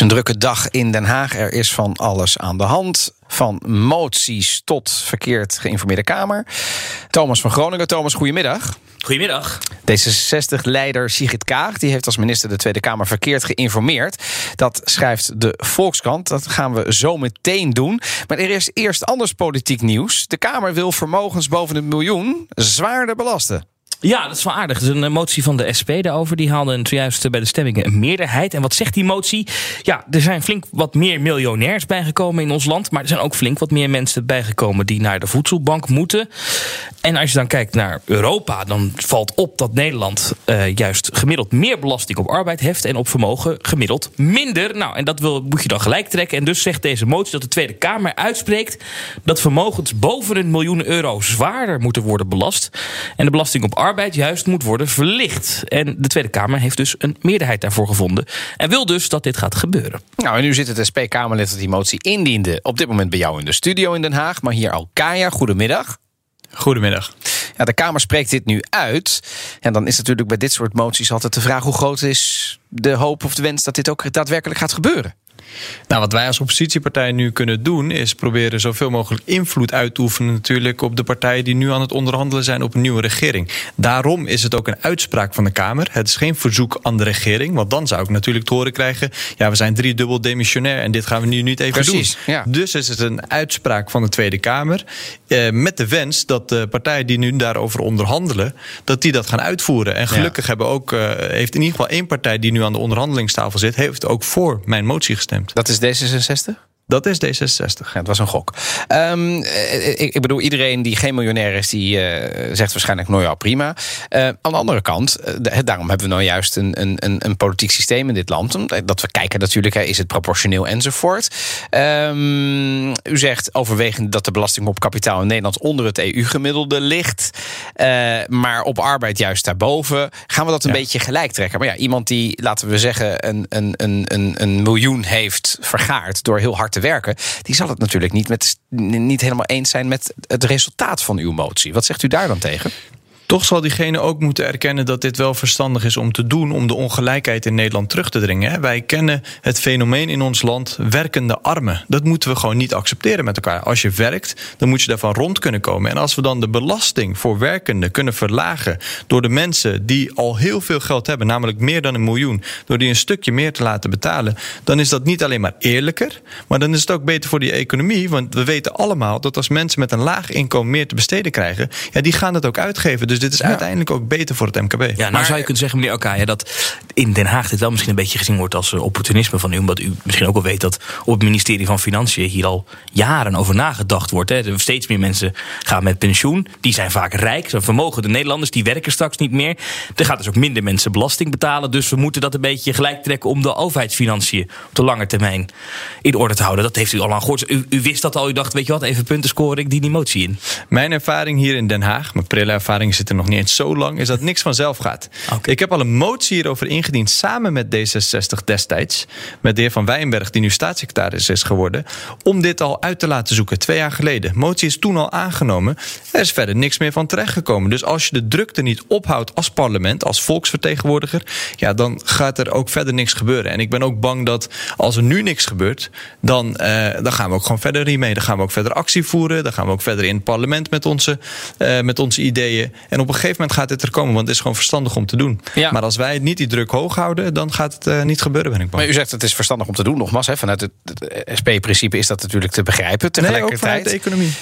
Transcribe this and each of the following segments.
Een drukke dag in Den Haag. Er is van alles aan de hand. Van moties tot verkeerd geïnformeerde Kamer. Thomas van Groningen. Thomas, goedemiddag. Goedemiddag. D66-leider Sigrid Kaag die heeft als minister de Tweede Kamer verkeerd geïnformeerd. Dat schrijft de Volkskrant. Dat gaan we zo meteen doen. Maar er is eerst anders politiek nieuws. De Kamer wil vermogens boven het miljoen zwaarder belasten. Ja, dat is wel aardig. Het is een eh, motie van de SP daarover. Die haalde zojuist eh, bij de stemmingen een meerderheid. En wat zegt die motie? Ja, er zijn flink wat meer miljonairs bijgekomen in ons land. Maar er zijn ook flink wat meer mensen bijgekomen die naar de voedselbank moeten. En als je dan kijkt naar Europa, dan valt op dat Nederland uh, juist gemiddeld meer belasting op arbeid heft. En op vermogen gemiddeld minder. Nou, en dat wil, moet je dan gelijk trekken. En dus zegt deze motie dat de Tweede Kamer uitspreekt dat vermogens boven een miljoen euro zwaarder moeten worden belast. En de belasting op arbeid arbeid juist moet worden verlicht. En de Tweede Kamer heeft dus een meerderheid daarvoor gevonden. En wil dus dat dit gaat gebeuren. Nou, en nu zit het SP-Kamerlid dat die motie indiende. Op dit moment bij jou in de studio in Den Haag. Maar hier al Kaya, goedemiddag. Goedemiddag. Ja, de Kamer spreekt dit nu uit. En dan is natuurlijk bij dit soort moties altijd de vraag... hoe groot is de hoop of de wens dat dit ook daadwerkelijk gaat gebeuren? Nou, wat wij als oppositiepartij nu kunnen doen, is proberen zoveel mogelijk invloed uit te oefenen, natuurlijk, op de partijen die nu aan het onderhandelen zijn op een nieuwe regering. Daarom is het ook een uitspraak van de Kamer. Het is geen verzoek aan de regering, want dan zou ik natuurlijk te horen krijgen: ja, we zijn driedubbel demissionair en dit gaan we nu niet even Precies, doen. Ja. Dus is het een uitspraak van de Tweede Kamer eh, met de wens dat de partijen die nu daarover onderhandelen, dat die dat gaan uitvoeren. En gelukkig hebben ook, uh, heeft in ieder geval één partij die nu aan de onderhandelingstafel zit, heeft ook voor mijn motie gestemd. Dat is D66? Dat is D66. Ja, het was een gok. Um, ik, ik, bedoel, iedereen die geen miljonair is, die uh, zegt waarschijnlijk nou ja, prima. Uh, aan de andere kant, uh, daarom hebben we nou juist een, een, een politiek systeem in dit land. Dat we kijken natuurlijk, is het proportioneel enzovoort. Um, u zegt overwegend dat de belasting op kapitaal in Nederland onder het EU-gemiddelde ligt. maar op arbeid juist daarboven. Gaan we dat een ja. beetje gelijk trekken? Maar ja, iemand die, laten we zeggen, een, een, een, een miljoen heeft vergaard door heel hard te werken, die zal het natuurlijk niet, met, niet helemaal eens zijn met het resultaat van uw motie. Wat zegt u daar dan tegen? Toch zal diegene ook moeten erkennen dat dit wel verstandig is om te doen om de ongelijkheid in Nederland terug te dringen. Wij kennen het fenomeen in ons land werkende armen. Dat moeten we gewoon niet accepteren met elkaar. Als je werkt, dan moet je daarvan rond kunnen komen. En als we dan de belasting voor werkenden kunnen verlagen door de mensen die al heel veel geld hebben, namelijk meer dan een miljoen, door die een stukje meer te laten betalen, dan is dat niet alleen maar eerlijker, maar dan is het ook beter voor die economie. Want we weten allemaal dat als mensen met een laag inkomen meer te besteden krijgen, ja, die gaan het ook uitgeven. Dus dit is ja. uiteindelijk ook beter voor het MKB. Ja, nou maar, zou je kunnen zeggen, meneer Okaya, dat in Den Haag dit wel misschien een beetje gezien wordt als opportunisme van u. Omdat u misschien ook wel weet dat op het ministerie van Financiën hier al jaren over nagedacht wordt. Hè. Steeds meer mensen gaan met pensioen. Die zijn vaak rijk, zijn vermogen. De Nederlanders die werken straks niet meer. Er gaat dus ook minder mensen belasting betalen. Dus we moeten dat een beetje gelijk trekken om de overheidsfinanciën op de lange termijn in orde te houden. Dat heeft u al aan gehoord. U, u wist dat al. U dacht, weet je wat, even punten scoren. Ik die motie in. Mijn ervaring hier in Den Haag, mijn prille ervaring zit nog niet eens zo lang, is dat niks vanzelf gaat. Okay. Ik heb al een motie hierover ingediend samen met D66 destijds. Met de heer Van Wijnberg, die nu staatssecretaris is geworden. Om dit al uit te laten zoeken, twee jaar geleden. Motie is toen al aangenomen. Er is verder niks meer van terechtgekomen. Dus als je de drukte niet ophoudt als parlement, als volksvertegenwoordiger. Ja, dan gaat er ook verder niks gebeuren. En ik ben ook bang dat als er nu niks gebeurt, dan, uh, dan gaan we ook gewoon verder hiermee. Dan gaan we ook verder actie voeren. Dan gaan we ook verder in het parlement met onze, uh, met onze ideeën. En op een gegeven moment gaat dit er komen, want het is gewoon verstandig om te doen. Ja. Maar als wij niet die druk hoog houden, dan gaat het uh, niet gebeuren, ben ik bang. Maar u zegt het is verstandig om te doen, nogmaals. Hè, vanuit het, het SP-principe is dat natuurlijk te begrijpen. Tegelijkertijd. Nee, ook vanuit de economie.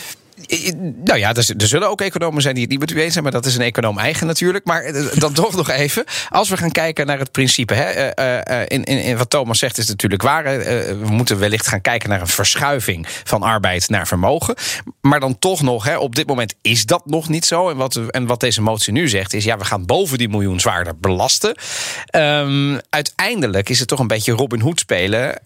Nou ja, er, zullen ook economen zijn die het niet met u eens zijn, maar dat is een econoom eigen natuurlijk. Maar dan toch nog even, als we gaan kijken naar het principe, hè, in, in, wat Thomas zegt is natuurlijk waar. We moeten wellicht gaan kijken naar een verschuiving van arbeid naar vermogen. Maar dan toch nog, hè, op dit moment is dat nog niet zo. En wat, en wat deze motie nu zegt is, ja, we gaan boven die miljoen zwaarder belasten. Um, uiteindelijk is het toch een beetje Robin Hood spelen.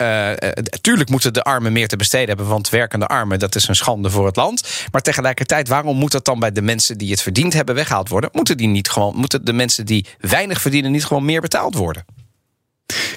tuurlijk moeten de armen meer te besteden hebben, want werkende armen, dat is een schande voor het land. Maar tegelijkertijd, waarom moet dat dan bij de mensen die het verdiend hebben weggehaald worden? Moeten, die niet gewoon, moeten de mensen die weinig verdienen niet gewoon meer betaald worden?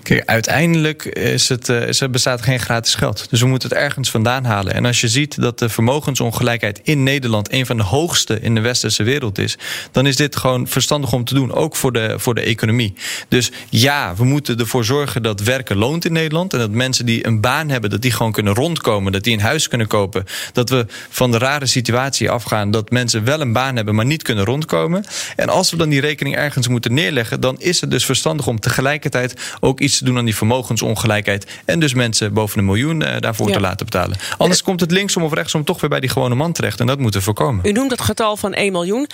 Kijk, uiteindelijk is het, uh, is bestaat geen gratis geld. Dus we moeten het ergens vandaan halen. En als je ziet dat de vermogensongelijkheid in Nederland een van de hoogste in de westerse wereld is, dan is dit gewoon verstandig om te doen, ook voor de, voor de economie. Dus ja, we moeten ervoor zorgen dat werken loont in Nederland. En dat mensen die een baan hebben, dat die gewoon kunnen rondkomen, dat die een huis kunnen kopen. Dat we van de rare situatie afgaan dat mensen wel een baan hebben, maar niet kunnen rondkomen. En als we dan die rekening ergens moeten neerleggen, dan is het dus verstandig om tegelijkertijd ook iets te doen aan die vermogensongelijkheid. En dus mensen boven een miljoen uh, daarvoor te laten betalen. Anders komt het linksom of rechtsom toch weer bij die gewone man terecht. En dat moeten we voorkomen. U noemt het getal van 1 miljoen.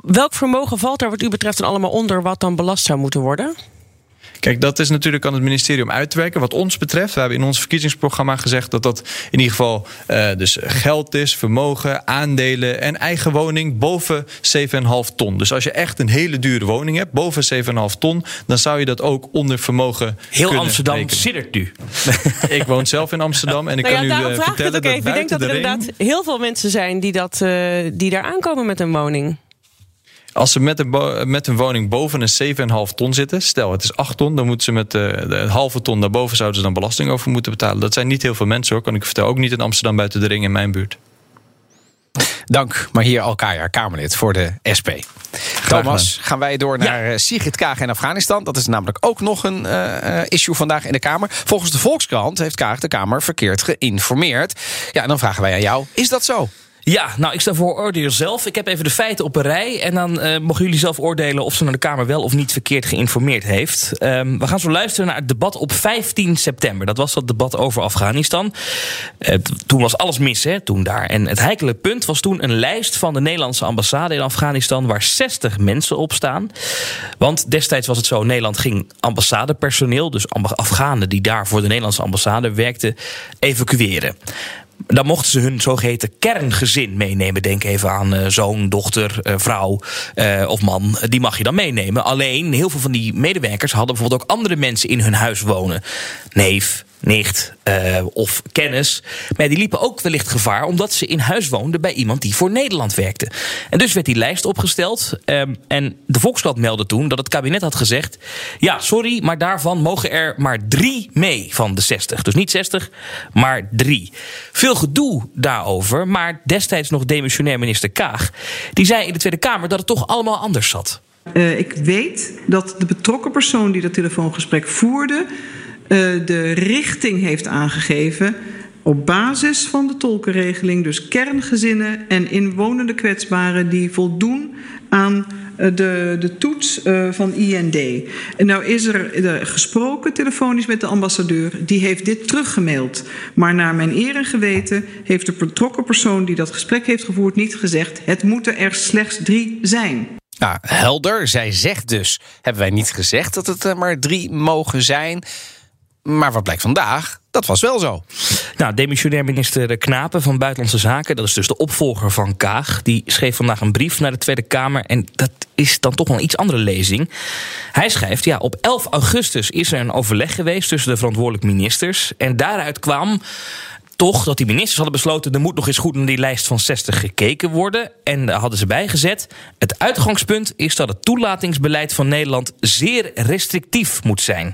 Welk vermogen valt er wat u betreft dan allemaal onder wat dan belast zou moeten worden? Kijk, dat is natuurlijk aan het ministerie om uit te werken. Wat ons betreft, we hebben in ons verkiezingsprogramma gezegd dat dat in ieder geval uh, dus geld is, vermogen, aandelen en eigen woning boven 7,5 ton. Dus als je echt een hele dure woning hebt, boven 7,5 ton, dan zou je dat ook onder vermogen. Heel kunnen Amsterdam siddert nu. ik woon zelf in Amsterdam en ik Nou kan ja, u uh, vraag ik het vertellen ook dat even. Ik denk dat er de ring, inderdaad heel veel mensen zijn die, dat, uh, die daar aankomen met een woning. Als ze met een, met een woning boven een 7,5 ton zitten, stel het is 8 ton, dan moeten ze met uh, de halve ton daarboven zouden ze dan belasting over moeten betalen. Dat zijn niet heel veel mensen hoor, kan ik vertellen. Ook niet in Amsterdam buiten de ring in mijn buurt. Dank, maar hier Alkaya, Kamerlid voor de SP. Thomas, gaan wij door naar ja. Sigrid Kaag in Afghanistan. Dat is namelijk ook nog een uh, issue vandaag in de Kamer. Volgens de Volkskrant heeft Kaag de Kamer verkeerd geïnformeerd. Ja, en dan vragen wij aan jou, is dat zo? Ja, nou, ik sta voor oordeel zelf. Ik heb even de feiten op een rij. En dan uh, mogen jullie zelf oordelen of ze naar de Kamer wel of niet verkeerd geïnformeerd heeft. Um, we gaan zo luisteren naar het debat op 15 september. Dat was dat debat over Afghanistan. Uh, toen was alles mis, hè, toen daar. En het heikele punt was toen een lijst van de Nederlandse ambassade in Afghanistan... waar 60 mensen op staan. Want destijds was het zo, Nederland ging ambassadepersoneel... dus Afghanen die daar voor de Nederlandse ambassade werkten, evacueren dan mochten ze hun zogeheten kerngezin meenemen. Denk even aan uh, zoon, dochter, uh, vrouw uh, of man. Die mag je dan meenemen. Alleen, heel veel van die medewerkers hadden bijvoorbeeld ook andere mensen in hun huis wonen. Neef, nicht uh, of kennis. Maar die liepen ook wellicht gevaar omdat ze in huis woonden bij iemand die voor Nederland werkte. En dus werd die lijst opgesteld. Um, en de Volkskrant meldde toen dat het kabinet had gezegd: ja, sorry, maar daarvan mogen er maar drie mee van de 60. Dus niet 60, maar drie. Veel gedoe daarover, maar destijds nog demissionair minister Kaag. Die zei in de Tweede Kamer dat het toch allemaal anders zat. Uh, ik weet dat de betrokken persoon die dat telefoongesprek voerde de richting heeft aangegeven op basis van de tolkenregeling, dus kerngezinnen en inwonende kwetsbaren die voldoen aan de, de toets uh, van IND. Nou is er gesproken telefonisch met de ambassadeur, die heeft dit teruggemaild. Maar naar mijn eer en geweten heeft de betrokken persoon die dat gesprek heeft gevoerd niet gezegd: het moeten er slechts drie zijn. Nou, helder. Zij zegt dus: hebben wij niet gezegd dat het er maar drie mogen zijn? Maar wat blijkt vandaag? Dat was wel zo. Nou, demissionair minister Knapen van Buitenlandse Zaken, dat is dus de opvolger van Kaag, die schreef vandaag een brief naar de Tweede Kamer. En dat is dan toch wel een iets andere lezing. Hij schrijft: ja, op 11 augustus is er een overleg geweest tussen de verantwoordelijke ministers. En daaruit kwam toch dat die ministers hadden besloten... er moet nog eens goed naar die lijst van 60 gekeken worden. En daar hadden ze bijgezet... het uitgangspunt is dat het toelatingsbeleid van Nederland... zeer restrictief moet zijn.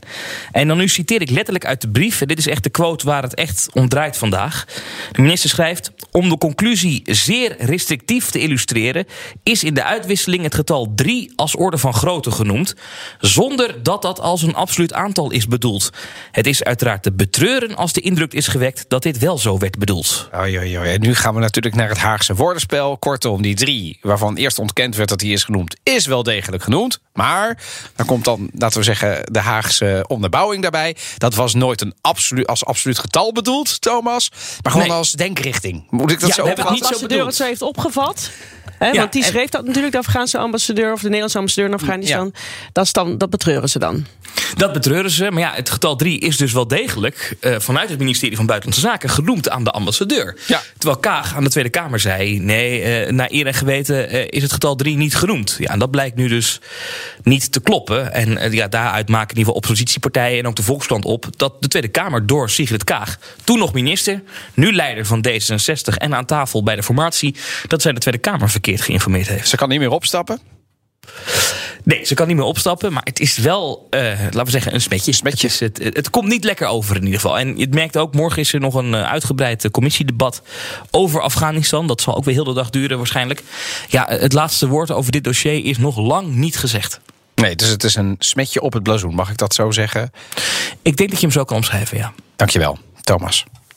En dan nu citeer ik letterlijk uit de brief... en dit is echt de quote waar het echt om draait vandaag. De minister schrijft... om de conclusie zeer restrictief te illustreren... is in de uitwisseling het getal 3 als orde van grootte genoemd... zonder dat dat als een absoluut aantal is bedoeld. Het is uiteraard te betreuren als de indruk is gewekt... dat dit wel zo werd bedoeld. Oei, oei, oei. Nu gaan we natuurlijk naar het Haagse woordenspel. Kortom, die drie, waarvan eerst ontkend werd dat hij is genoemd, is wel degelijk genoemd. Maar dan komt dan, laten we zeggen, de Haagse onderbouwing daarbij. Dat was nooit een absoluut, als absoluut getal bedoeld, Thomas. Maar gewoon nee. als denkrichting. Moet ik dat ja, zo het niet zo bedoeld. het zo heeft opgevat. He, ja, want die schreef dat natuurlijk, de Afghaanse ambassadeur of de Nederlandse ambassadeur in Afghanistan. Ja. Dat, is dan, dat betreuren ze dan. Dat betreuren ze. Maar ja, het getal 3 is dus wel degelijk uh, vanuit het ministerie van Buitenlandse Zaken genoemd aan de ambassadeur. Ja. Terwijl Kaag aan de Tweede Kamer zei: nee, uh, naar eer en geweten uh, is het getal 3 niet genoemd. Ja, en dat blijkt nu dus niet te kloppen. En ja, daaruit maken in ieder geval oppositiepartijen en ook de Volkskrant op dat de Tweede Kamer door Sigrid Kaag, toen nog minister, nu leider van D66 en aan tafel bij de formatie, dat zij de Tweede Kamer verkeerd geïnformeerd heeft. Ze kan niet meer opstappen? Nee, ze kan niet meer opstappen. Maar het is wel, uh, laten we zeggen, een smetje. smetje. Het, het, het, komt niet lekker over in ieder geval. En je merkt ook, morgen is er nog een uh, uitgebreid commissiedebat over Afghanistan. Dat zal ook weer heel de dag duren waarschijnlijk. Ja, het laatste woord over dit dossier is nog lang niet gezegd. Nee, dus het is een smetje op het blazoen. Mag ik dat zo zeggen? Ik denk dat je hem zo kan omschrijven, ja. Dankjewel, Thomas.